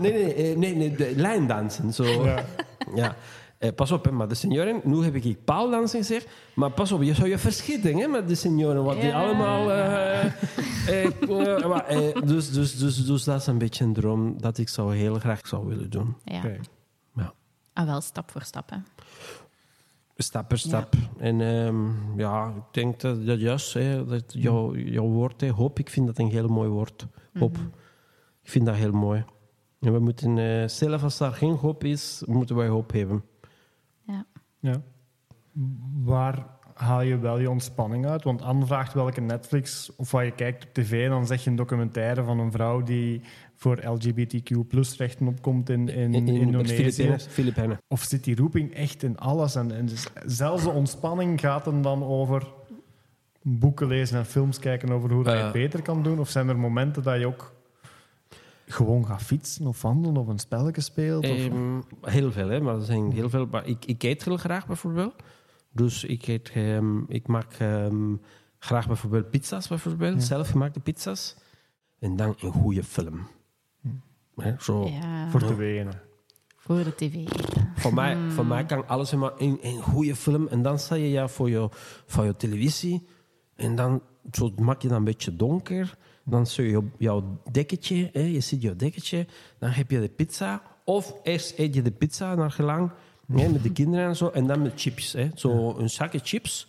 nee, nee, eh, nee, nee, de lijndansen. Zo. Ja. Eh, pas op, hè, maar de senioren, nu heb ik paaldansen gezegd, maar pas op, je zou je verschieten hè, met de senioren, wat die Ja. allemaal... eh, eh, eh, maar, eh, dus, dus, dus, dus dat is een beetje een droom dat ik zou heel graag zou willen doen. Ja. Ja. Ah, wel stap voor stap. Hè. Stap per stap. En ehm, ja, ik denk dat, dat juist, hè, dat jouw, jouw woord, hè, hoop, ik vind dat een heel mooi woord. Hoop. Ik vind dat heel mooi. En we moeten, eh, zelf als daar geen hoop is, moeten wij hoop hebben. Ja. Waar haal je wel je ontspanning uit? Want Anne vraagt welke Netflix of wat je kijkt op tv, dan zeg je een documentaire van een vrouw die voor LGBTQ-rechten opkomt in, in, In, in Indonesië. Filipijnen. Of zit die roeping echt in alles? En, en dus zelfs de ontspanning gaat hem dan over boeken lezen en films kijken over hoe dat je het beter kan doen? Of zijn er momenten dat je ook gewoon gaat fietsen of wandelen of een spelletje speelt? Of, Ehm, heel veel, hè, maar er zijn heel veel. Maar ik, ik eet heel graag bijvoorbeeld. Dus ik, eet, ehm, ik maak ehm, graag bijvoorbeeld pizza's, bijvoorbeeld, zelfgemaakte pizza's. En dan een goede film. Hè, zo. Ja, voor te wenen. voor de tv eten. Voor, mij, voor mij kan alles maar in een goede film. En dan sta je ja voor je, voor je televisie. En dan zo maak je dan een beetje donker. Dan zie je jouw dekketje. Hè, je ziet jouw dekketje. Dan heb je de pizza. Of eerst eet je de pizza naar gelang. hè, met de kinderen en zo. En dan met chips. Hè. Zo een zakje chips.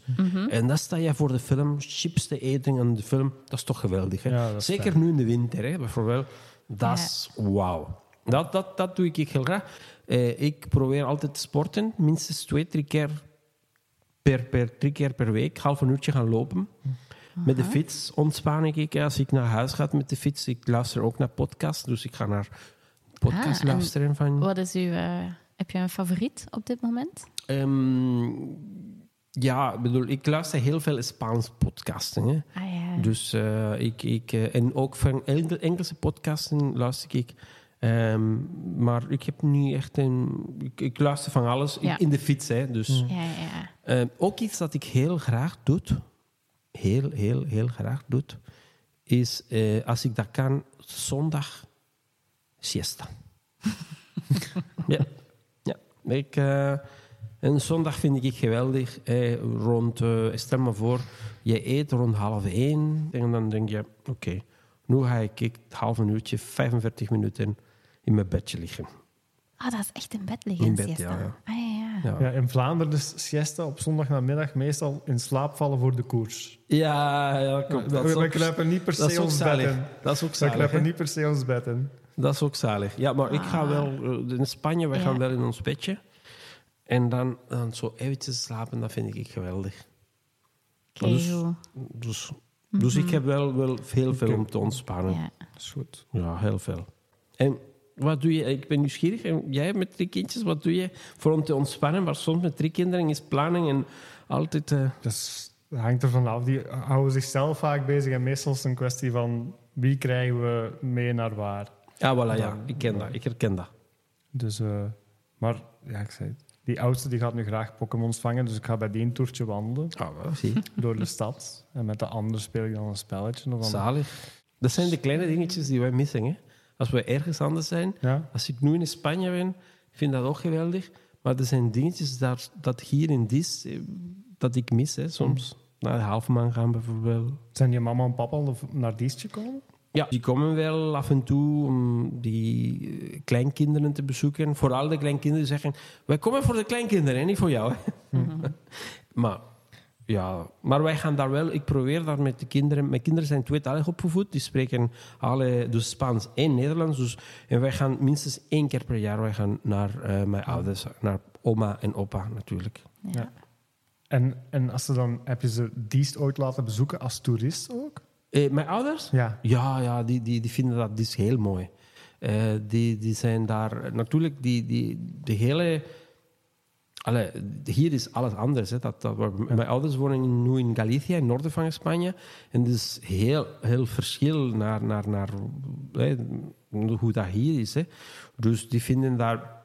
En dan sta je voor de film chips te eten en de film. Dat is toch geweldig. Hè? Ja, Zeker nu in de winter, hè, bijvoorbeeld. Dat is wauw. Dat, dat, dat doe ik heel graag. Eh, ik probeer altijd te sporten. Minstens twee, drie keer per, per, drie keer per week. Half een uurtje gaan lopen. Met de fiets ontspan ik. Als ik naar huis ga met de fiets, ik luister ook naar podcasts. Dus ik ga naar podcasts Ah, en luisteren van... Wat is uw... eh, heb je een favoriet op dit moment? Ehm, ja, ik bedoel, ik luister heel veel Spaans podcasten. Hè. Ah ja. Dus eh, ik, ik, eh, en ook van Engel- Engelse podcasten luister ik. Ehm, maar ik heb nu echt een. Ik, ik luister van alles in- Ja. in de fiets. Hè, dus. Ja, ja. Ehm, ook iets dat ik heel graag doe, heel, heel, heel graag doe, is eh, als ik dat kan, zondag siesta. ja. ja. Ik, eh, en zondag vind ik geweldig. Eh, rond, eh, stel me voor, je eet rond half één. En dan denk je, oké, nu ga ik ik half een uurtje, 45 minuten in mijn bedje liggen. Ah, dat is echt in bed liggen. In een bed, siesta. ja, ja. Ah ja, ja. Ja, Ja, in Vlaanderen is siesta op zondagnamiddag meestal in slaap vallen voor de koers. ja, ja klopt. Dat is we ook- kruipen niet per se ons bed in. Dat is ook We zalig. kruipen hè? niet per se ons bed in. Dat is ook zalig. Ja, maar ik ga wel... eh, In Spanje, wij Ja. gaan wel in ons bedje. En dan, dan zo eventjes slapen, dat vind ik geweldig. Oké, dus, goed. dus, dus ik heb wel, wel heel veel om te ontspannen. Ja. Ja. Dat is goed. heel veel. En wat doe je... Ik ben nieuwsgierig. En jij met drie kindjes, wat doe je voor om te ontspannen? Maar soms met drie kinderen is planning en altijd... eh, Dus dat hangt er vanaf. Die houden zichzelf vaak bezig en meestal is het een kwestie van wie krijgen we mee naar waar. Ja, voilà, ja. Ik ken dat. Ik herken dat. Dus, eh, maar ja, ik zei, het. die oudste die gaat nu graag Pokémons vangen, dus ik ga bij die een toertje wandelen Ah, zie. door de stad. En met de ander speel ik dan een spelletje. Of Zalig. Dat zijn de kleine dingetjes die wij missen. Hè? Als we ergens anders zijn, ja, als ik nu in Spanje ben, vind ik dat ook geweldig. Maar er zijn dingetjes daar, dat hier in Dis, eh, dat ik mis hè, soms. Naar de Halfman gaan bijvoorbeeld. zijn je mama en papa al naar Diest gekomen? Ja, die komen wel af en toe om die eh, kleinkinderen te bezoeken. Vooral de kleinkinderen zeggen, wij komen voor de kleinkinderen, hè, niet voor jou. Hè? maar ja, maar wij gaan daar wel, ik probeer daar met de kinderen, mijn kinderen zijn tweetalig opgevoed, die spreken alle, dus Spaans en Nederlands. Dus, en wij gaan minstens één keer per jaar wij gaan naar eh, mijn ouders, naar oma en opa natuurlijk. Ja. Ja. En, en als ze dan, heb je ze Diest ooit laten bezoeken als toerist ook? Eh, mijn ouders? Ja. Ja, ja die, die, die vinden dat dus heel mooi. Eh, die, die zijn daar natuurlijk, die, die, de hele. Allee, hier is alles anders. Hè. Dat, dat, Mijn ouders wonen nu in Galicië, in het noorden van Spanje. En het is heel, heel verschil naar, naar, naar hè, hoe dat hier is. Hè. Dus die vinden daar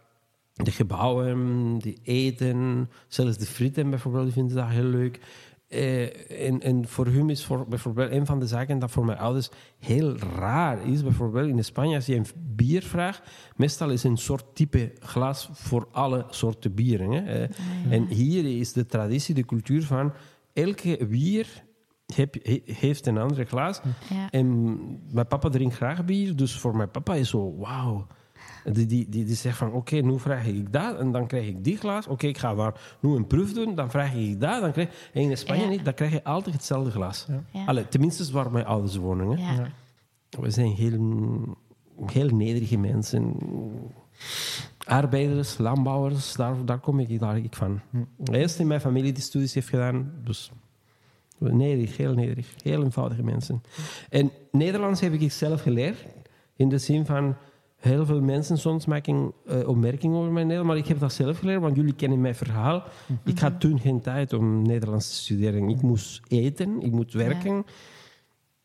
de gebouwen, die eten, zelfs de frieten bijvoorbeeld, die vinden dat heel leuk. Eh, en, en voor hun is voor, bijvoorbeeld een van de zaken dat voor mijn ouders heel raar is. Bijvoorbeeld in Spanje, als je een bier vraagt, meestal is een soort type glas voor alle soorten bieren. Hè. Eh, En hier is de traditie, de cultuur van elke bier heb, heeft een andere glas. Ja. En mijn papa drinkt graag bier, dus voor mijn papa is zo, wauw. Die, die, die, die zegt van, oké, nu vraag ik dat en dan krijg ik die glas. Oké, ik ga daar nu een proef doen, dan vraag ik dat. Dan krijg... En in Spanje Ja. niet, dan krijg je altijd hetzelfde glas. Ja. Allee, tenminste waar mijn ouders wonen. Hè. Ja. We zijn heel, heel nederige mensen. Arbeiders, landbouwers, daar, daar kom ik, daar ik van. Eerst in mijn familie die studies heeft gedaan, dus nederig, heel nederig. Heel eenvoudige mensen. En Nederlands heb ik zelf geleerd, in de zin van... Heel veel mensen soms maken eh, opmerkingen over mijn Nederlands, maar ik heb dat zelf geleerd, want jullie kennen mijn verhaal. Ik had toen geen tijd om Nederlands te studeren. Ik moest eten, ik moet werken.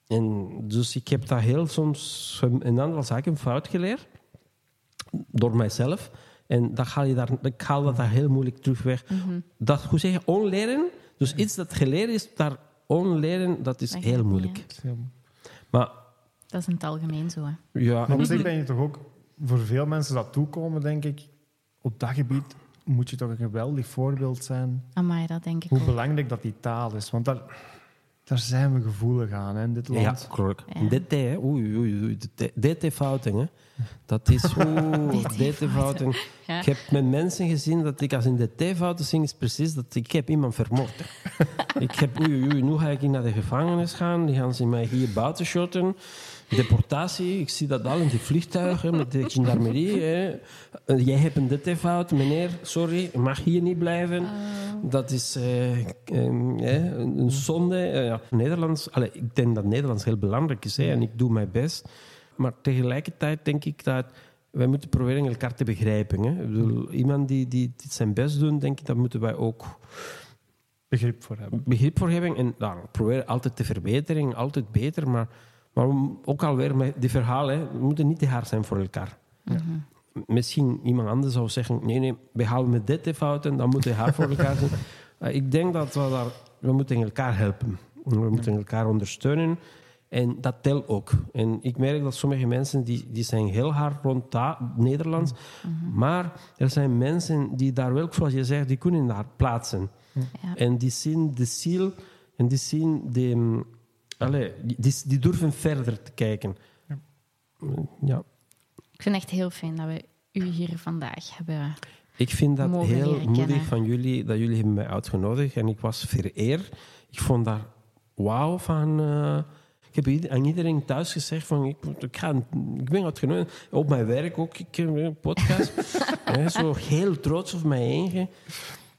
En dus ik heb dat heel soms een aantal zaken fout geleerd. Door mijzelf. En dan haal je daar, ik haal dat daar heel moeilijk terug weg. Dat, hoe zeg je, onleren. Dus iets dat geleerd is, daar onleren, dat is Dat heel moeilijk. Maar Dat is in het algemeen zo. Hè. ja, Maar op zich ben je toch ook voor veel mensen dat toekomen, denk ik, op dat gebied moet je toch een geweldig voorbeeld zijn Amai, dat denk ik hoe ook. belangrijk dat die taal is. Want daar, daar zijn we gevoelig aan hè, in dit ja, land. klopt. Ja. DT, hè. Oei, oei, oei. DT-fouten, hè. Dat is oeh, DT-fouten. Ja. Ik heb met mensen gezien dat ik als in DT-fouten zing, is precies dat ik heb iemand vermoord. ik heb, oei, oei, oei, nu ga ik naar de gevangenis gaan. Die gaan ze mij hier buiten shotten. Deportatie, ik zie dat al in die vliegtuigen met de gendarmerie. Hè. Eh, Jij hebt een DT-fout, meneer, sorry, mag hier niet blijven. Dat is eh, eh, hè, een zonde. Eh, ja. Nederlands, allee, ik denk dat Nederlands heel belangrijk is hè, en ik doe mijn best. Maar tegelijkertijd denk ik dat wij moeten proberen elkaar te begrijpen. Hè. Ik bedoel, iemand die, die, die zijn best doet, denk ik, daar moeten wij ook Begrip voor hebben. begrip voor hebben. En nou, proberen altijd te verbeteren, altijd beter. Maar, maar ook alweer met die verhalen, we moeten niet te hard zijn voor elkaar. Misschien iemand anders zou zeggen, nee, nee, we halen met dit de fouten, dan moeten we hard voor elkaar zijn. Eh, ik denk dat we daar, we moeten elkaar helpen. We moeten elkaar ondersteunen. En dat telt ook. En ik merk dat sommige mensen die, die zijn heel hard rond Nederlands. Maar er zijn mensen die daar wel, zoals je zegt, die kunnen daar plaatsen. Ja. En die zien de ziel en die zien de... Allee, die, durven verder te kijken. Ja. Ik vind het echt heel fijn dat we u hier vandaag hebben. Ik vind dat Mogen heel moedig van jullie, dat jullie hebben mij uitgenodigd. En ik was vereerd. Ik vond daar wauw van... eh, ik heb aan iedereen thuis gezegd van... Ik, ik, ga, ik ben uitgenodigd. Op mijn werk ook. Ik heb een podcast. Ja, zo heel trots op mij eigen.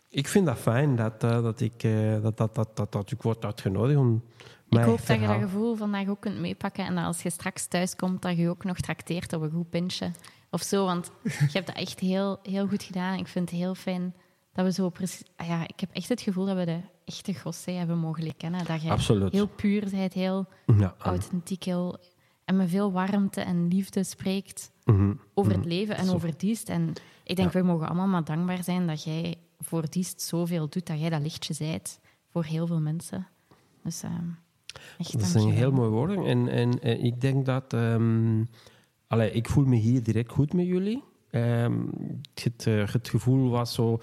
Ik vind dat fijn dat, eh, dat, ik, eh, dat, dat, dat, dat, dat ik word uitgenodigd om Ik hoop dat je dat gevoel vandaag ook kunt meepakken en dat als je straks thuis komt, dat je je ook nog trakteert op een goed pintje of zo. Want je hebt dat echt heel, heel goed gedaan. Ik vind het heel fijn dat we zo precies... ah Ja, ik heb echt het gevoel dat we de echte José hebben mogen kennen. Dat je Absoluut. heel puur bent, heel Ja, authentiek, heel, en met veel warmte en liefde spreekt mhm. over het leven en over Diest. En ik denk, we mogen allemaal maar dankbaar zijn dat jij voor Diest zoveel doet, dat jij dat lichtje zijt voor heel veel mensen. Dus ehm echt Dat zijn heel mooie woorden. En, en, en ik denk dat... allee, ik voel me hier direct goed met jullie. Ehm, het, eh, het gevoel was zo...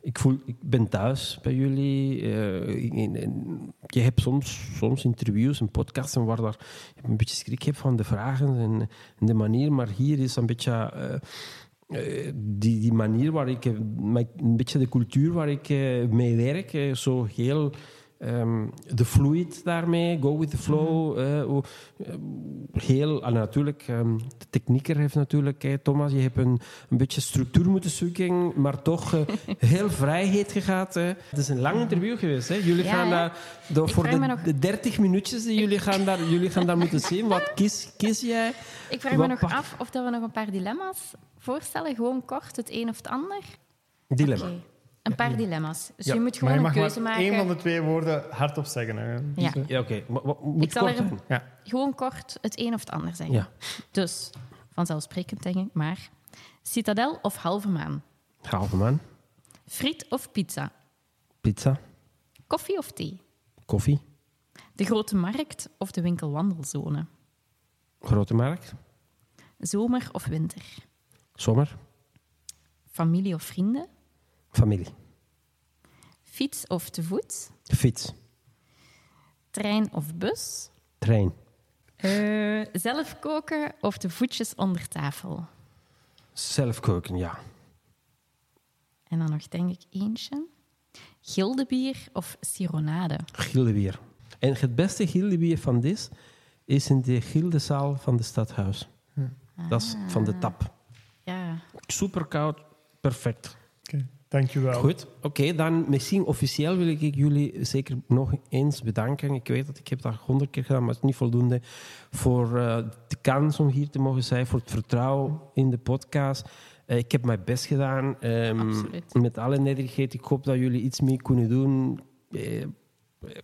Ik, voel, ik ben thuis bij jullie. Eh, in- in- je hebt soms, soms interviews en podcasts waar daar, je een beetje schrik hebt van de vragen en, en de manier. Maar hier is een beetje... eh, eh, die, die manier waar ik, eh, een beetje de cultuur waar ik eh, mee werk, eh, zo heel ehm, de fluid daarmee, go with the flow. eh, hoe- eh, heel, en natuurlijk, ehm, de technieker heeft natuurlijk, hè, Thomas, je hebt een, een beetje structuur moeten zoeken, maar toch eh, heel vrijheid gehad. hè. Het is een lang interview geweest. Hè. Jullie Ja, gaan daar, Ik voor de, nog- de 30 minuutjes die jullie gaan daar, jullie gaan daar moeten zien. Wat kies, kies jij? Ik vraag me nog pak- af of dat we nog een paar dilemma's voorstellen. Gewoon kort, het een of het ander. Dilemma. Een paar dilemma's. Dus Ja, je moet gewoon je een keuze maar maken. één van de twee woorden hardop zeggen. Hè. Ja. Ja, oké. Ik zal kort er- zijn. ja. Gewoon kort het een of het ander zeggen. Ja. Dus, vanzelfsprekend denk ik, maar... Citadel of halve maan? Halve man. Friet of pizza? Pizza. Koffie of thee? Koffie. De grote markt of de winkelwandelzone? Grote markt. Zomer of winter? Zomer. Familie of vrienden? Familie. Fiets of te voet? Fiets. Trein of bus? Trein. Eh, zelf koken of de voetjes onder tafel? Zelf koken, ja. En dan nog denk ik eentje. Gildebier of sironade? Gildebier. En het beste gildebier van dit is in de gildezaal van de stadhuis. Dat is van de tap. Ja, Super koud, perfect. Oké, Dankjewel. Goed, oké, dan misschien officieel wil ik jullie zeker nog eens bedanken. Ik weet dat ik heb dat honderd keer gedaan, maar het is niet voldoende. Voor eh, de kans om hier te mogen zijn, voor het vertrouwen in de podcast. Eh, ik heb mijn best gedaan. ehm, Absoluut. met alle nederigheid. Ik hoop dat jullie iets mee kunnen doen. Eh,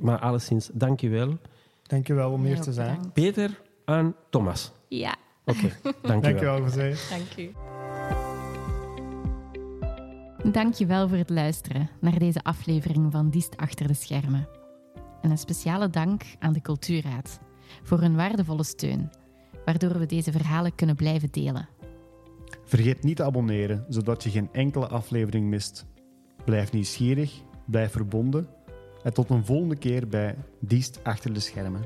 maar alleszins, dank je wel. Dankjewel om hier te zijn. bedankt. Peter en Thomas. Ja, Oké, dank je wel. Dankjewel, José. dank u. Dankjewel voor het luisteren naar deze aflevering van Diest Achter de Schermen. En een speciale dank aan de Cultuurraad voor hun waardevolle steun, waardoor we deze verhalen kunnen blijven delen. Vergeet niet te abonneren, zodat je geen enkele aflevering mist. Blijf nieuwsgierig, blijf verbonden en tot een volgende keer bij Diest Achter de Schermen.